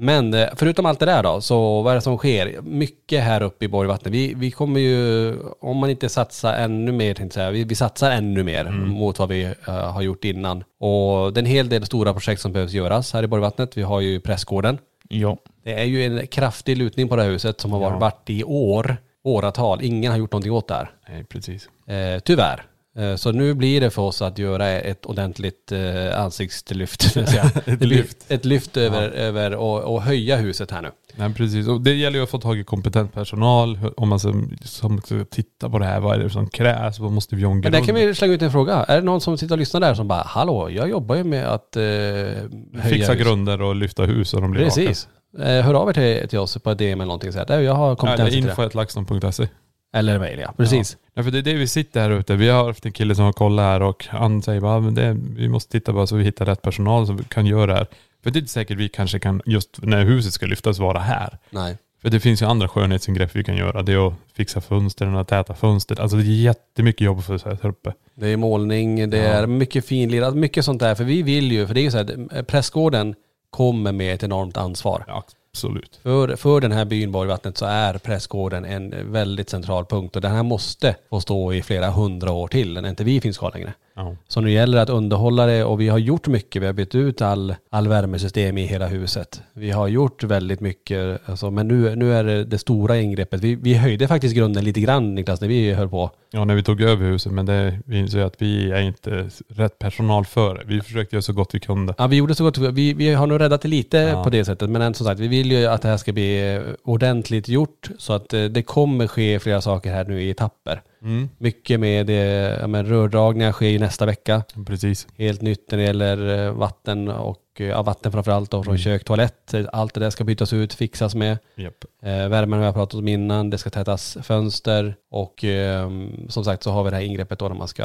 Men eh, förutom allt det där då, så vad är det som sker? Mycket här uppe i Borgvattnet. Vi, vi kommer ju, om man inte satsar ännu mer, tänkte jag säga, vi, vi satsar ännu mer mot vad vi eh, har gjort innan. Och det är en hel del stora projekt som behövs göras här i Borgvattnet. Vi har ju Prästgården. Ja. Det är ju en kraftig lutning på det här huset som har varit, varit i år, åratal. Ingen har gjort någonting åt det här. Nej, precis. Eh, tyvärr. Eh, så nu blir det för oss att göra ett ordentligt eh, ansiktslyft. Ett lyft. Ett lyft över, över och, och höja huset här nu. Nej, precis. Och det gäller ju att få tag i kompetent personal. Om man som, som ska titta på det här, vad är det som krävs? Vad måste vi Men där kan vi slänga ut en fråga. Är det någon som sitter och lyssnar där som bara, hallå, jag jobbar ju med att eh, höja Fixa hus." grunder och lyfta hus och de blir Precis. Eh, hör av er till, till oss på DM eller någonting så här. Jag har raka. kompetens Eller till det. info.laxton.se. Eller mejl ja, precis. Ja, för det är det vi sitter här ute. Vi har haft en kille som har kollat här och han säger bara, men det, vi måste titta bara så vi hittar rätt personal som kan göra det här. För det är inte säkert vi kanske kan, just när huset ska lyftas, vara här. Nej. För det finns ju andra skönhetsingrepp vi kan göra. Det är att fixa fönstren och täta fönster. Alltså det är jättemycket jobb för sig här uppe. Det är målning, det är mycket finlirat, mycket sånt där. För vi vill ju, för det är ju så här, prästgården kommer med ett enormt ansvar. Ja, absolut. För, för den här byn Borgvattnet så är prästgården en väldigt central punkt och den här måste få stå i flera hundra år till när inte vi finns kvar längre. Ja. Så nu gäller det att underhålla det och vi har gjort mycket. Vi har bytt ut all, all värmesystem i hela huset. Vi har gjort väldigt mycket, alltså, men nu, nu är det det stora ingreppet. Vi, vi höjde faktiskt grunden lite grann Niklas när vi höll på. Ja, när vi tog över huset, men det, vi insåg att vi är inte rätt personal för det. Vi försökte göra så gott vi kunde. Ja, vi gjorde så gott vi, vi har nog räddat det lite Ja. på det sättet. Men som sagt, vi vill ju att det här ska bli ordentligt gjort. Så att eh, det kommer ske flera saker här nu i etapper. Mm. Mycket med eh, ja, men rördragningar sker ju nästa vecka. Precis. Helt nytt när det gäller eh, vatten och eh, ja, vatten framförallt då, från Mm. kök, toalett. Allt det där ska bytas ut, fixas med. Japp. Eh, värmen har jag pratat om innan, det ska tätas fönster och eh, som sagt så har vi det här ingreppet då när man ska,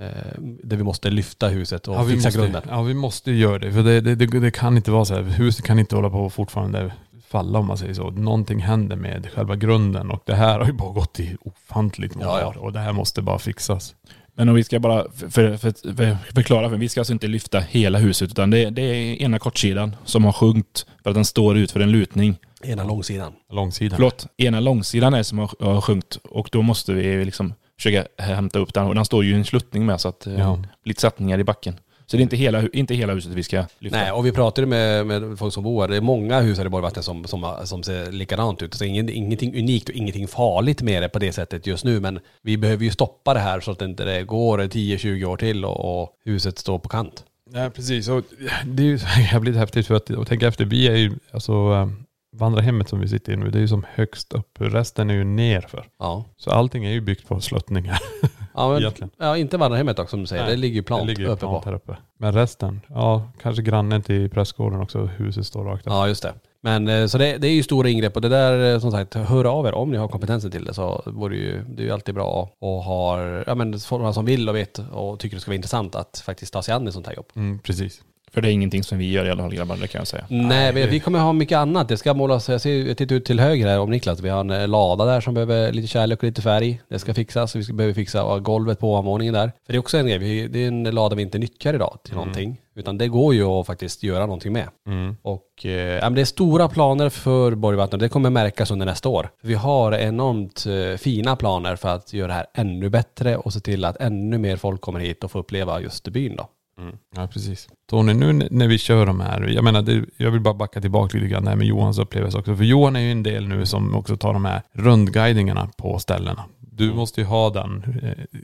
eh, där vi måste lyfta huset och Ja, fixa måste, grunden. Ja, vi måste göra det. För det, det, det, det kan inte vara så här. Huset kan inte hålla på fortfarande falla om man säger så. Någonting händer med själva grunden och det här har ju bara gått i ofantligt många Ja, ja. år och det här måste bara fixas. Men om vi ska bara för, för, för, för, förklara, för vi ska alltså inte lyfta hela huset utan det, det är ena kortsidan som har sjunkit för att den står ut för en lutning. Ena långsidan. Långsidan. Förlåt, ena långsidan är som har, har sjunkit och då måste vi liksom försöka hämta upp den och den står ju i en sluttning med så att eh, Ja. lite sättningar i backen. Så det är inte hela, inte hela huset vi ska lyfta. Nej, och vi pratade med, med folk som bor här. Det är många hus här i Borgvattnet som, som, som ser likadant ut. Så ingen, ingenting unikt och ingenting farligt med det på det sättet just nu. Men vi behöver ju stoppa det här så att det inte det går 10-20 år till och, och huset står på kant. Ja, precis. Och det är ju jävligt häftigt för att, och tänka efter, vi är ju, alltså eh, vandrarhemmet som vi sitter i nu, det är ju som högst upp. Resten är ju nerför. Ja. Så allting är ju byggt på sluttningar. Ja, men, Egentligen. ja inte vandrarhemmet också som du säger. Nej, det ligger ju plant det ligger uppe plant på. här uppe. Men resten, ja, kanske grannen till prästgården också, huset står rakt upp. Ja, just det. Men eh, så det, det är ju stora ingrepp och det där eh, som sagt, hör av er om ni har kompetensen till det så vore ju, det är ju alltid bra och har, ja men folk som vill och vet och tycker det ska vara intressant att faktiskt ta sig an ett sånt här jobb. Mm, precis. För det är ingenting som vi gör i alla fall grabbar, det kan jag säga. Nej, vi, vi kommer ha mycket annat. Det ska målas, jag ser, jag tittar ut till höger här om Niklas. Vi har en eh, lada där som behöver lite kärlek och lite färg. Det ska fixas. Vi ska, behöver fixa golvet på ovanvåningen där. För det är också en grej, vi, det är en lada vi inte nyttjar idag till någonting. Utan det går ju att faktiskt göra någonting med. Mm. Och eh, det är stora planer för Borgvattnet. Det kommer märkas under nästa år. Vi har enormt eh, fina planer för att göra det här ännu bättre och se till att ännu mer folk kommer hit och får uppleva just byn då. Mm. Ja, precis. Tony, nu när vi kör de här, jag menar, det, jag vill bara backa tillbaka lite grann med Johans upplevelse också. För Johan är ju en del nu som också tar de här rundguidningarna på ställena. Du måste ju ha den. eh,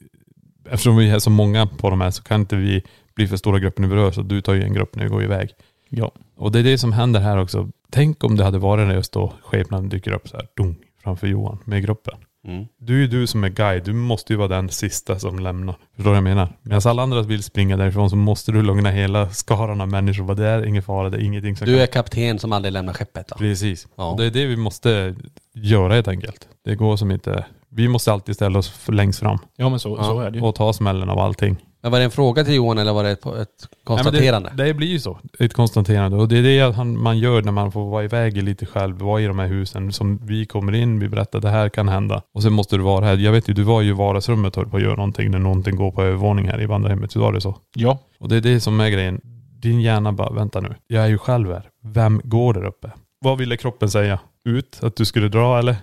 Eftersom vi är så många på de här så kan inte vi bli för stora grupper när vi rör så du tar ju en grupp när vi går iväg. Ja. Och det är det som händer här också. Tänk om det hade varit när just då skepnaden dyker upp så här, dung, framför Johan med gruppen. Mm. Du är ju du som är guide. Du måste ju vara den sista som lämnar. Förstår du vad jag menar? Medan alla andra vill springa därifrån så måste du lugna hela skaran av människor. Vad Det är ingen fara, det är ingenting som Du kan... är kapten som aldrig lämnar skeppet då. Precis. Ja. Och det är det vi måste göra helt enkelt. Det går som inte... Vi måste alltid ställa oss längst fram. Ja men så, så är det ju. Och ta smällen av allting. Men var det en fråga till Johan eller var det ett, ett konstaterande? Det, det blir ju så. Ett konstaterande. Och det är det han, man gör när man får vara iväg lite själv. Vara i de här husen. Som vi kommer in, vi berättar det här kan hända. Och sen måste du vara här. Jag vet ju, du var ju i vardagsrummet och höll på att göra någonting när någonting går på övervåning här i vandrarhemmet. Så var det så. Ja. Och det är det som är grejen. Din hjärna bara, vänta nu. Jag är ju själv här. Vem går där uppe? Vad ville kroppen säga? Ut? Att du skulle dra eller?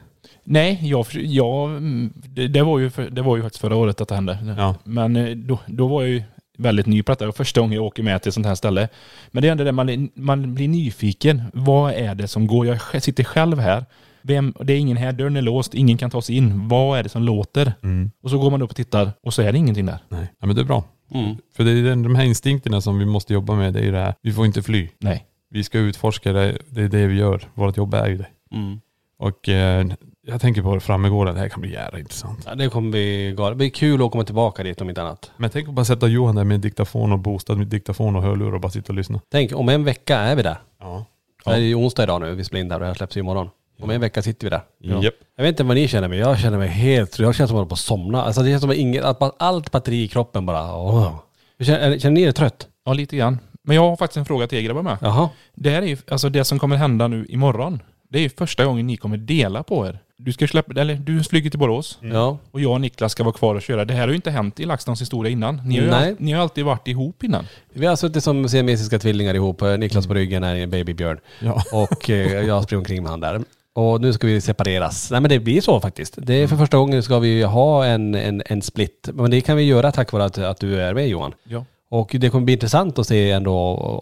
Nej, jag, jag, mm, det, det, var ju för, det var ju faktiskt förra året att det hände. Ja. Men eh, då, då var jag ju väldigt ny på detta. Det var första gången jag åker med till ett sånt här ställe. Men det är ändå det, man, man blir nyfiken. Vad är det som går? Jag sitter själv här. Vem, det är ingen här, dörren är låst, ingen kan ta sig in. Vad är det som låter? Mm. Och så går man upp och tittar och så är det ingenting där. Nej. Ja men det är bra. Mm. För det är den, de här instinkterna som vi måste jobba med. Det är ju det här. Vi får inte fly. Nej. Vi ska utforska det. Det är det vi gör. Vårt jobb är ju det. Mm. Och eh, jag tänker på det framgården. Det här kan bli jävla intressant. Ja, det kommer bli galet. Det blir kul att komma tillbaka dit om inte annat. Men tänk att bara sätta Johan där med diktafon och bostad med diktafon och hörlurar och bara sitta och lyssna. Tänk, om en vecka är vi där. Ja. Det är ju onsdag idag nu, vi spelar in där och det här släpps ju imorgon. Om en vecka sitter vi där. Japp. Jag vet inte vad ni känner men jag känner mig helt, jag känner som att jag håller på att somna. Alltså det känns som att inget, att allt batteri i kroppen bara, åh. Känner, känner ni er trött? Ja, lite grann. Men jag har faktiskt en fråga till er grabbar med. Jaha. Det här är ju, alltså det som kommer hända nu imorgon. Det är ju första gången ni kommer dela på er. Du ska släppa, eller du flyger till Borås. Ja. Och jag och Niklas ska vara kvar och köra. Det här har ju inte hänt i LaxTons historia innan. Ni har, ju Nej. ni har alltid varit ihop innan. Vi har suttit som siamesiska tvillingar ihop. eh, Niklas på ryggen är en babybjörn. Ja. Och eh, jag springer omkring med han där. Och nu ska vi separeras. Nej men det blir så faktiskt. Det är för första gången ska vi ha en, en, en split. Men det kan vi göra tack vare att, att du är med Johan. Ja. Och det kommer bli intressant att se ändå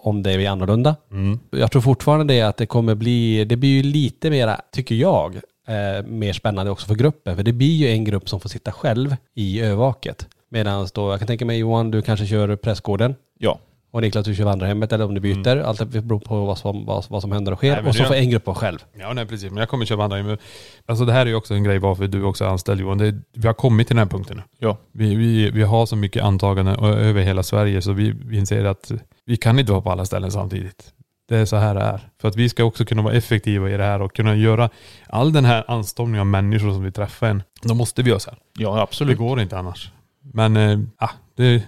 om det är annorlunda. Mm. Jag tror fortfarande det att det kommer bli, det blir ju lite mera, tycker jag, eh, mer spännande också för gruppen. För det blir ju en grupp som får sitta själv i övervaket. Medan då, jag kan tänka mig Johan, du kanske kör pressgården. Ja. Och Niklas, du kör vandrarhemmet eller om du byter. Allt det beror på vad som, vad, vad som händer och sker. Nej, och så det- får en grupp vara själv. Ja nej precis, men jag kommer köra vandring. Men Alltså det här är ju också en grej varför du också är anställd Johan. Det, vi har kommit till den här punkten nu. Ja. Vi, vi, vi har så mycket antaganden över hela Sverige så vi, vi inser att vi kan inte vara på alla ställen samtidigt. Det är så här det är. För att vi ska också kunna vara effektiva i det här och kunna göra all den här anstormningen av människor som vi träffar en. Då måste vi göra så här. Ja, Det absolut. går inte annars. Men ah, det,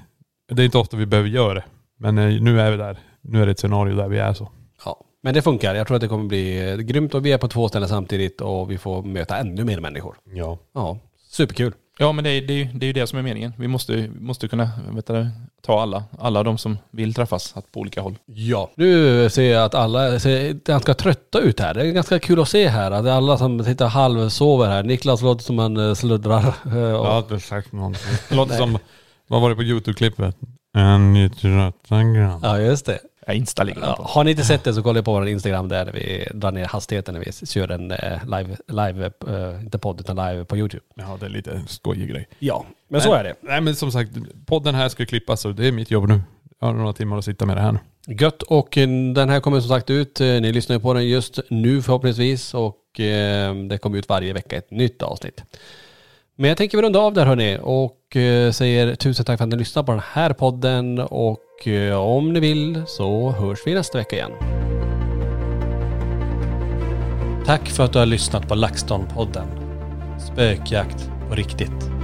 det är inte ofta vi behöver göra det. Men eh, nu är vi där. Nu är det ett scenario där vi är så. Ja. Men det funkar. Jag tror att det kommer bli eh, grymt och vi är på två ställen samtidigt och vi får möta ännu mer människor. Ja. Ja, superkul. Ja, men det är, det, är, ju- det är ju det som är meningen. Vi måste, måste kunna vet du, ta alla, alla de som vill träffas att på olika håll. Ja. Nu ser jag att alla ser ganska trötta ut här. Det är ganska kul att se här. Att alla som sitter halvsover här. Niklas låter som han eh, sluddrar. och- Jag har inte sagt någonting. Låter som, vad var det på YouTube-klippet? En trötta grann. Ja, just det. Jag installerar Ja, har ni inte sett det så kolla på vår Instagram där vi drar ner hastigheten när vi kör en eh, live, live eh, inte podd utan live på YouTube. Ja, det är lite skojig grej. Ja, men så är det. Nej men som sagt, podden här ska klippas och det är mitt jobb nu. Jag har några timmar att sitta med det här nu. Gött och eh, den här kommer som sagt ut. eh, Ni lyssnar ju på den just nu förhoppningsvis och eh, det kommer ut varje vecka ett nytt avsnitt. Men jag tänker vi runda av där hörni och Eh, säger tusen tack för att ni lyssnar på den här podden och eh, om ni vill så hörs vi nästa vecka igen. Tack för att du har lyssnat på LaxTon-podden. Spökjakt på riktigt.